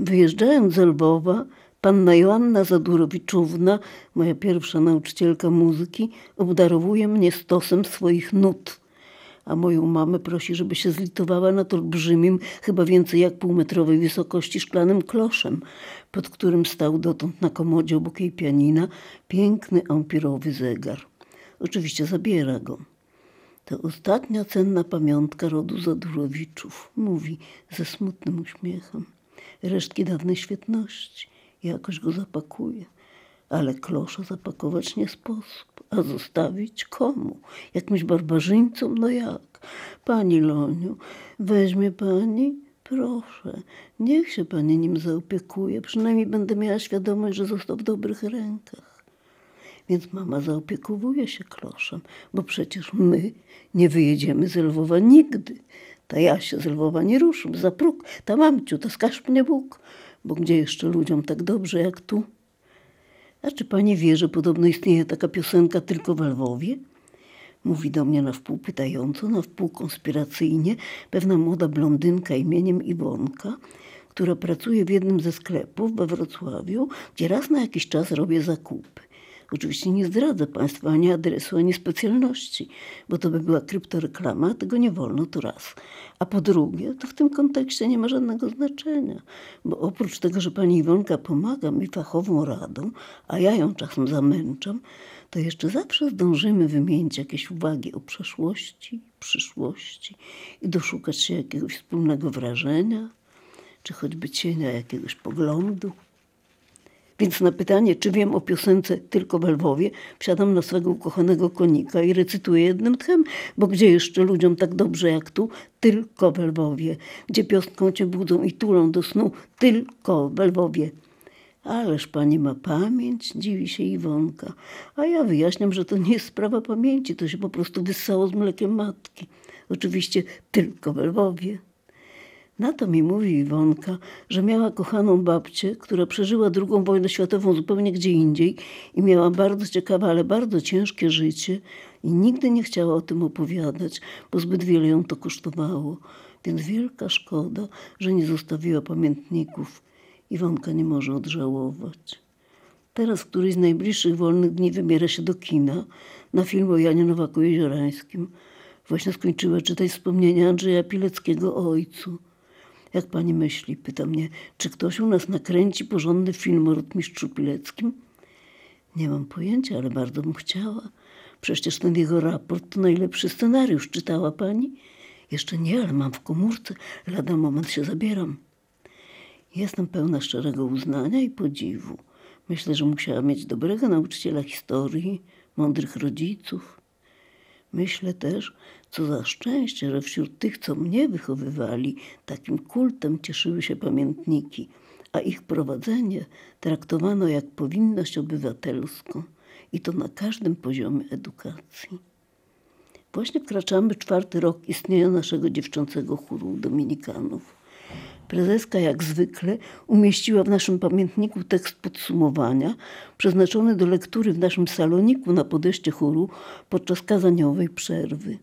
Wyjeżdżając z Lwowa, panna Joanna Zadurowiczówna, moja pierwsza nauczycielka muzyki, obdarowuje mnie stosem swoich nut. A moją mamę prosi, żeby się zlitowała nad olbrzymim, chyba więcej jak półmetrowej wysokości szklanym kloszem, pod którym stał dotąd na komodzie obok jej pianina piękny ampirowy zegar. Oczywiście zabiera go. To ostatnia cenna pamiątka rodu Zadurowiczów, mówi ze smutnym uśmiechem. Resztki dawnej świetności. Jakoś go zapakuje. Ale klosza zapakować nie sposób. A zostawić komu? Jakimś barbarzyńcom? No jak? Pani Loniu, weźmie pani? Proszę, niech się pani nim zaopiekuje. Przynajmniej będę miała świadomość, że został w dobrych rękach. Więc mama zaopiekowuje się kloszem, bo przecież my nie wyjedziemy z Lwowa nigdy. Ta ja się z Lwowa nie ruszę, za próg, ta mamciu, to skaż mnie Bóg, bo gdzie jeszcze ludziom tak dobrze jak tu? A czy pani wie, że podobno istnieje taka piosenka tylko w Lwowie? Mówi do mnie na wpół pytająco, na wpół konspiracyjnie pewna młoda blondynka imieniem Iwonka, która pracuje w jednym ze sklepów we Wrocławiu, gdzie raz na jakiś czas robię zakupy. Oczywiście nie zdradzę Państwu ani adresu, ani specjalności, bo to by była kryptoreklama, tego nie wolno to raz. A po drugie, to w tym kontekście nie ma żadnego znaczenia, bo oprócz tego, że pani Iwonka pomaga mi fachową radą, a ja ją czasem zamęczam, to jeszcze zawsze zdążymy wymienić jakieś uwagi o przeszłości, przyszłości i doszukać się jakiegoś wspólnego wrażenia, czy choćby cienia jakiegoś poglądu. Więc na pytanie, czy wiem o piosence tylko w Lwowie, wsiadam na swego ukochanego konika i recytuję jednym tchem, bo gdzie jeszcze ludziom tak dobrze jak tu? Tylko w Lwowie. Gdzie piosnką cię budzą i tulą do snu? Tylko w Lwowie. Ależ pani ma pamięć, dziwi się Iwonka. A ja wyjaśniam, że to nie jest sprawa pamięci, to się po prostu wyssało z mlekiem matki. Oczywiście tylko w Lwowie. Na to mi mówi Iwonka, że miała kochaną babcię, która przeżyła II wojnę światową zupełnie gdzie indziej i miała bardzo ciekawe, ale bardzo ciężkie życie i nigdy nie chciała o tym opowiadać, bo zbyt wiele ją to kosztowało. Więc wielka szkoda, że nie zostawiła pamiętników. Iwonka nie może odżałować. Teraz któryś z najbliższych wolnych dni wybiera się do kina na film o Janie Nowaku-Jeziorańskim. Właśnie skończyła czytać wspomnienia Andrzeja Pileckiego o ojcu. Jak pani myśli, pyta mnie, czy ktoś u nas nakręci porządny film o rotmistrzu Pileckim? Nie mam pojęcia, ale bardzo bym chciała. Przecież ten jego raport to najlepszy scenariusz. Czytała pani? Jeszcze nie, ale mam w komórce. Lada moment się zabieram. Jestem pełna szczerego uznania i podziwu. Myślę, że musiała mieć dobrego nauczyciela historii, mądrych rodziców. Myślę też, co za szczęście, że wśród tych, co mnie wychowywali, takim kultem cieszyły się pamiętniki, a ich prowadzenie traktowano jak powinność obywatelską i to na każdym poziomie edukacji. Właśnie wkraczamy czwarty rok istnienia naszego dziewczącego chóru dominikanów. Prezeska jak zwykle umieściła w naszym pamiętniku tekst podsumowania przeznaczony do lektury w naszym saloniku na podejście chóru podczas kazaniowej przerwy.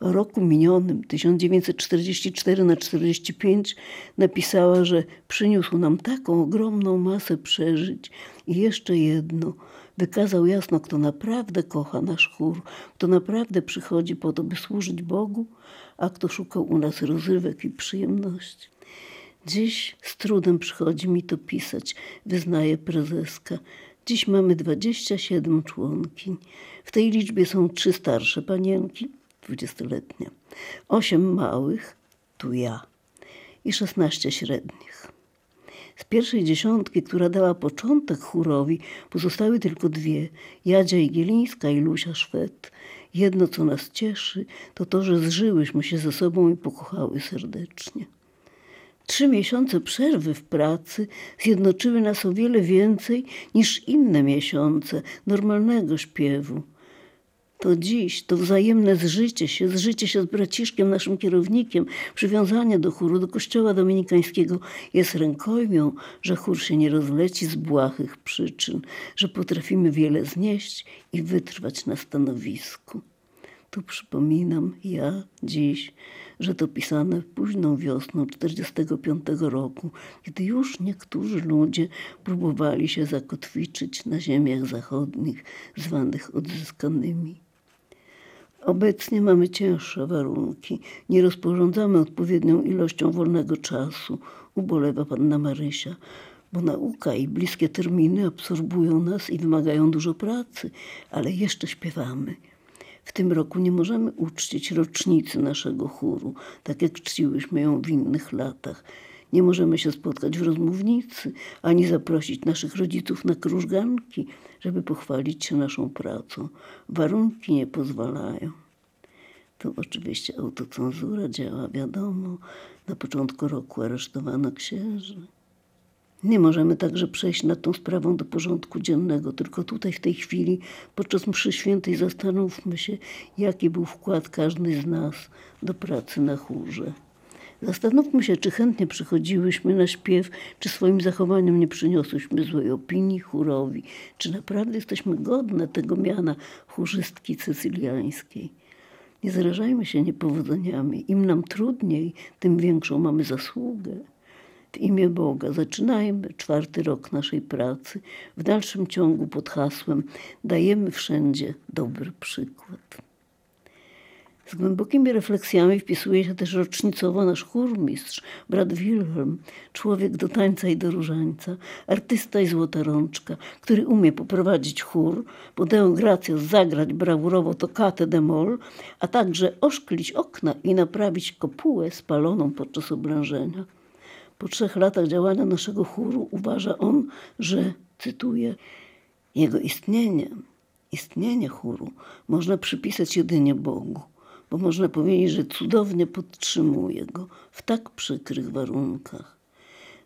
O roku minionym 1944 na 45 napisała, że przyniósł nam taką ogromną masę przeżyć i jeszcze jedno wykazał jasno, kto naprawdę kocha nasz chór, kto naprawdę przychodzi po to, by służyć Bogu, a kto szukał u nas rozrywek i przyjemności. Dziś z trudem przychodzi mi to pisać, wyznaje prezeska. Dziś mamy 27 członkiń. W tej liczbie są trzy starsze panienki, dwudziestoletnie, osiem małych, tu ja, i szesnaście średnich. Z pierwszej dziesiątki, która dała początek chórowi, pozostały tylko dwie, Jadzia Igielińska i Lusia Szwed. Jedno, co nas cieszy, to to, że zżyłyśmy się ze sobą i pokochały serdecznie. Trzy miesiące przerwy w pracy zjednoczyły nas o wiele więcej niż inne miesiące normalnego śpiewu. To dziś, to wzajemne zżycie się, zżycie się z braciszkiem, naszym kierownikiem, przywiązanie do chóru, do kościoła dominikańskiego jest rękojmią, że chór się nie rozleci z błahych przyczyn, że potrafimy wiele znieść i wytrwać na stanowisku. Tu przypominam ja dziś, że to pisane późną wiosną 45 roku, kiedy już niektórzy ludzie próbowali się zakotwiczyć na ziemiach zachodnich, zwanych odzyskanymi. Obecnie mamy cięższe warunki, nie rozporządzamy odpowiednią ilością wolnego czasu, ubolewa panna Marysia, bo nauka i bliskie terminy absorbują nas i wymagają dużo pracy, ale jeszcze śpiewamy. W tym roku nie możemy uczcić rocznicy naszego chóru, tak jak czciłyśmy ją w innych latach. Nie możemy się spotkać w rozmównicy, ani zaprosić naszych rodziców na krużganki, żeby pochwalić się naszą pracą. Warunki nie pozwalają. Tu oczywiście autocenzura działa, wiadomo. Na początku roku aresztowano księży. Nie możemy także przejść nad tą sprawą do porządku dziennego, tylko tutaj w tej chwili, podczas mszy świętej, zastanówmy się, jaki był wkład każdej z nas do pracy na chórze. Zastanówmy się, czy chętnie przychodziłyśmy na śpiew, czy swoim zachowaniem nie przyniosłyśmy złej opinii chórowi, czy naprawdę jesteśmy godne tego miana chórzystki cecyliańskiej. Nie zarażajmy się niepowodzeniami. Im nam trudniej, tym większą mamy zasługę. W imię Boga zaczynajmy czwarty rok naszej pracy. W dalszym ciągu pod hasłem dajemy wszędzie dobry przykład. Z głębokimi refleksjami wpisuje się też rocznicowo nasz chórmistrz, brat Wilhelm, człowiek do tańca i do różańca, artysta i złota rączka, który umie poprowadzić chór, po Deo Gratias zagrać brawurowo tokatę de mol, a także oszklić okna i naprawić kopułę spaloną podczas oblężenia. Po trzech latach działania naszego chóru uważa on, że, cytuję, jego istnienie, istnienie chóru można przypisać jedynie Bogu bo można powiedzieć, że cudownie podtrzymuje go w tak przykrych warunkach.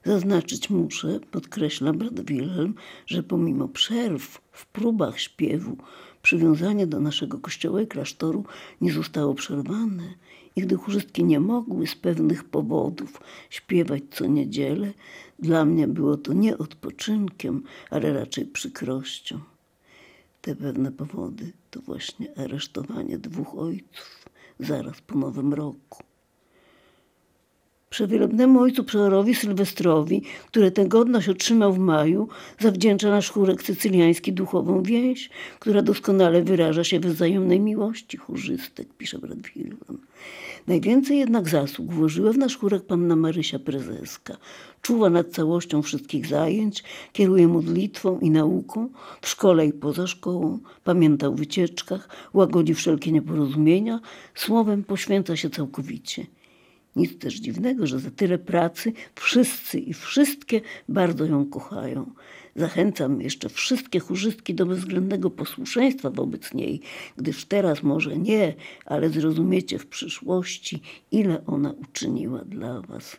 Zaznaczyć muszę, podkreśla brat Wilhelm, że pomimo przerw w próbach śpiewu, przywiązanie do naszego kościoła i klasztoru nie zostało przerwane i gdy chórzystki nie mogły z pewnych powodów śpiewać co niedzielę, dla mnie było to nie odpoczynkiem, ale raczej przykrością. Te pewne powody to właśnie aresztowanie dwóch ojców zaraz po Nowym Roku. Przewielebnemu ojcu przeorowi Sylwestrowi, który tę godność otrzymał w maju, zawdzięcza nasz chórek sycyliański duchową więź, która doskonale wyraża się we wzajemnej miłości chórzystek, pisze brat Wilhelm. Najwięcej jednak zasług włożyła w nasz chórek panna Marysia Prezeska. Czuwa nad całością wszystkich zajęć, kieruje modlitwą i nauką, w szkole i poza szkołą, pamięta o wycieczkach, łagodzi wszelkie nieporozumienia, słowem poświęca się całkowicie. Nic też dziwnego, że za tyle pracy wszyscy i wszystkie bardzo ją kochają. Zachęcam jeszcze wszystkie chórzystki do bezwzględnego posłuszeństwa wobec niej, gdyż teraz może nie, ale zrozumiecie w przyszłości, ile ona uczyniła dla was.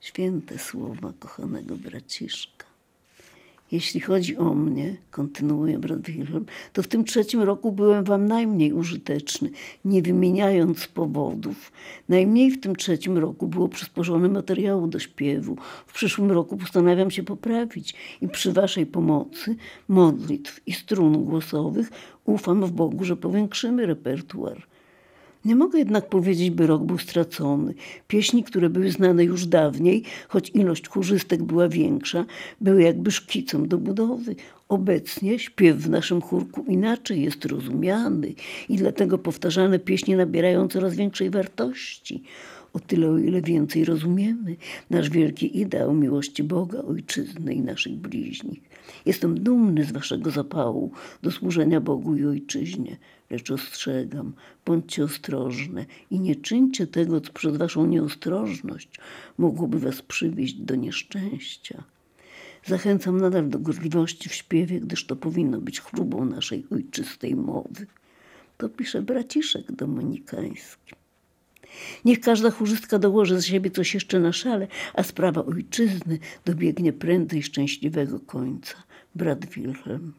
Święte słowa kochanego braciszka. Jeśli chodzi o mnie, kontynuuje brat Wilhelm, to w tym trzecim roku byłem wam najmniej użyteczny, nie wymieniając powodów. Najmniej w tym trzecim roku było przysporzone materiału do śpiewu. W przyszłym roku postanawiam się poprawić i przy waszej pomocy, modlitw i strun głosowych ufam w Bogu, że powiększymy repertuar. Nie mogę jednak powiedzieć, by rok był stracony. Pieśni, które były znane już dawniej, choć ilość chórzystek była większa, były jakby szkicem do budowy. Obecnie śpiew w naszym chórku inaczej jest rozumiany i dlatego powtarzane pieśni nabierają coraz większej wartości. O tyle, o ile więcej rozumiemy nasz wielki ideał miłości Boga, Ojczyzny i naszych bliźnich. Jestem dumny z waszego zapału do służenia Bogu i Ojczyźnie, lecz ostrzegam, bądźcie ostrożne i nie czyńcie tego, co przez waszą nieostrożność mogłoby was przywieźć do nieszczęścia. Zachęcam nadal do gorliwości w śpiewie, gdyż to powinno być chlubą naszej ojczystej mowy. To pisze braciszek dominikański. Niech każda chórzystka dołoży z siebie coś jeszcze na szale, a sprawa ojczyzny dobiegnie prędzej szczęśliwego końca. Brat Wilhelm.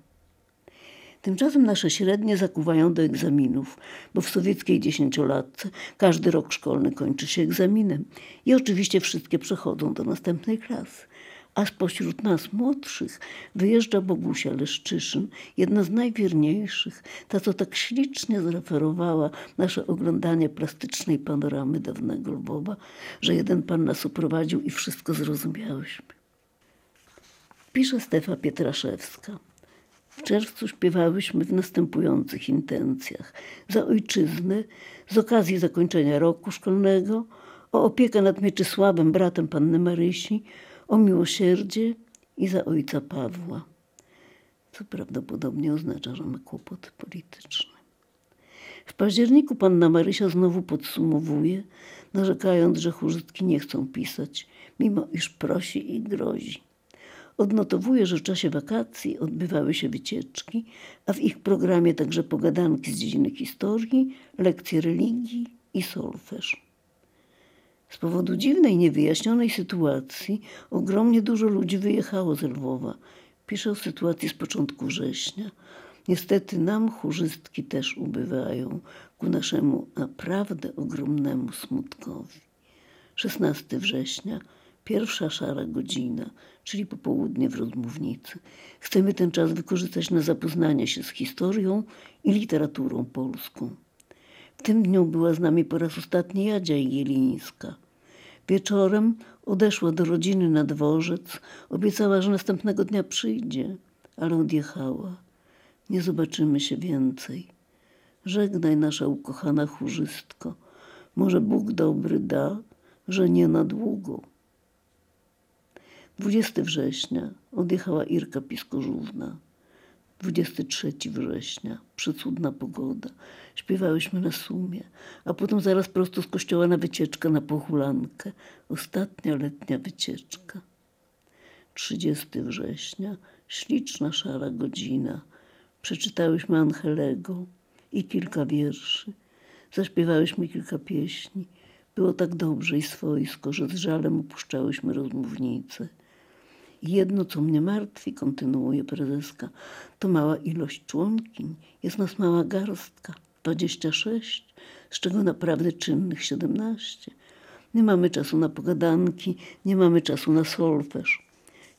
Tymczasem nasze średnie zakuwają do egzaminów, bo w sowieckiej dziesięciolatce każdy rok szkolny kończy się egzaminem i oczywiście wszystkie przechodzą do następnej klasy. a spośród nas młodszych wyjeżdża Bogusia Leszczyszyn, jedna z najwierniejszych, ta co tak ślicznie zreferowała nasze oglądanie plastycznej panoramy dawnego Lwowa, że jeden pan nas uprowadził i wszystko zrozumiałyśmy. Pisze Stefa Pietraszewska. W czerwcu śpiewałyśmy w następujących intencjach. Za ojczyznę, z okazji zakończenia roku szkolnego, o opiekę nad Mieczysławem, bratem panny Marysi, o miłosierdzie i za ojca Pawła, co prawdopodobnie oznacza, że ma kłopoty polityczne. W październiku panna Marysia znowu podsumowuje, narzekając, że chórzystki nie chcą pisać, mimo iż prosi i grozi. Odnotowuje, że w czasie wakacji odbywały się wycieczki, a w ich programie także pogadanki z dziedziny historii, lekcje religii i solfeż. Z powodu dziwnej, niewyjaśnionej sytuacji ogromnie dużo ludzi wyjechało z Lwowa. Pisze o sytuacji z początku września. Niestety nam chórzystki też ubywają ku naszemu naprawdę ogromnemu smutkowi. 16 września, pierwsza szara godzina, czyli popołudnie w rozmównicy. Chcemy ten czas wykorzystać na zapoznanie się z historią i literaturą polską. W tym dniu była z nami po raz ostatni Jadzia Jelińska. Wieczorem odeszła do rodziny na dworzec. Obiecała, że następnego dnia przyjdzie, ale odjechała. Nie zobaczymy się więcej. Żegnaj, nasza ukochana chórzystko. Może Bóg dobry da, że nie na długo. 20 września odjechała Irka Piskorzówna. 23 września, przecudna pogoda. Śpiewałyśmy na sumie, a potem zaraz prosto z kościoła na wycieczkę na pochulankę. Ostatnia letnia wycieczka. 30 września, śliczna szara godzina. Przeczytałyśmy Angelego i kilka wierszy. Zaśpiewałyśmy kilka pieśni. Było tak dobrze i swojsko, że z żalem opuszczałyśmy rozmównicę. Jedno, co mnie martwi, kontynuuje prezeska, to mała ilość członkiń. Jest nas mała garstka, 26, z czego naprawdę czynnych 17. Nie mamy czasu na pogadanki, nie mamy czasu na solfeż.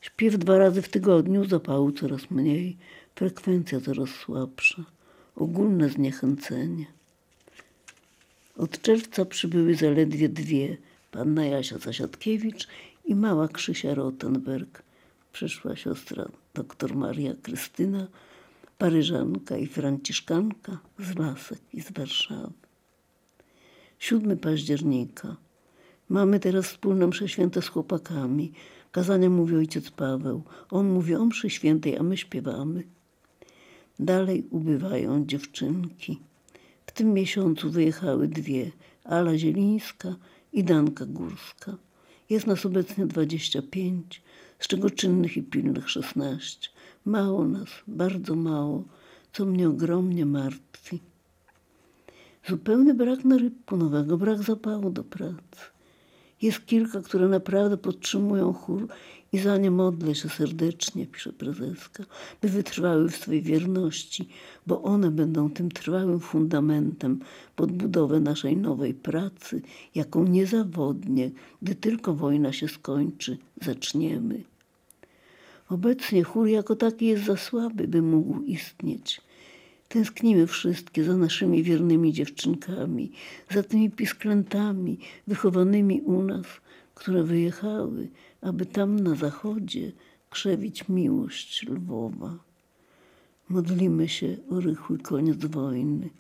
Śpiew dwa razy w tygodniu, zapału coraz mniej, frekwencja coraz słabsza, ogólne zniechęcenie. Od czerwca przybyły zaledwie dwie, panna Jasia Zasiadkiewicz i mała Krzysia Rottenberg przyszła siostra doktor Maria Krystyna, paryżanka i franciszkanka z Lasek i z Warszawy. 7 października. Mamy teraz wspólne msze święte z chłopakami. Kazania mówi ojciec Paweł. On mówi o mszy świętej, a my śpiewamy. Dalej ubywają dziewczynki. W tym miesiącu wyjechały dwie. Ala Zielińska i Danka Górska. Jest nas obecnie 25 z czego czynnych i pilnych szesnaście. Mało nas, bardzo mało, co mnie ogromnie martwi. Zupełny brak narybku nowego, brak zapału do pracy. Jest kilka, które naprawdę podtrzymują chór i za nie modlę się serdecznie, pisze prezeska, by wytrwały w swojej wierności, bo one będą tym trwałym fundamentem pod budowę naszej nowej pracy, jaką niezawodnie, gdy tylko wojna się skończy, zaczniemy. Obecnie chór jako taki jest za słaby, by mógł istnieć. Tęsknimy wszystkie za naszymi wiernymi dziewczynkami, za tymi pisklętami wychowanymi u nas, które wyjechały, aby tam na zachodzie krzewić miłość Lwowa. Modlimy się o rychły koniec wojny.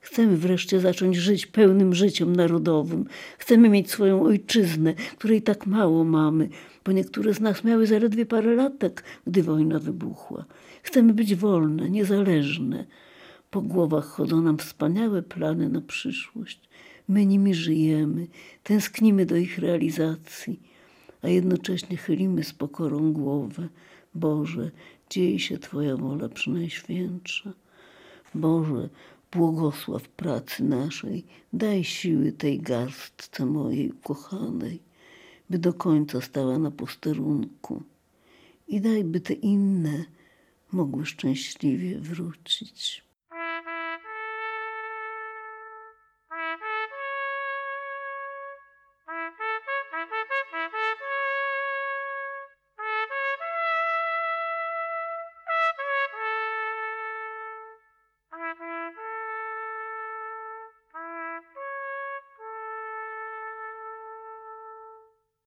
Chcemy wreszcie zacząć żyć pełnym życiem narodowym. Chcemy mieć swoją ojczyznę, której tak mało mamy, bo niektóre z nas miały zaledwie parę latek, gdy wojna wybuchła. Chcemy być wolne, niezależne. Po głowach chodzą nam wspaniałe plany na przyszłość. My nimi żyjemy, tęsknimy do ich realizacji, a jednocześnie chylimy z pokorą głowę. Boże, dzieje się Twoja wola przynajświętsza. Boże, błogosław pracy naszej, daj siły tej garstce mojej ukochanej, by do końca stała na posterunku i daj, by te inne mogły szczęśliwie wrócić.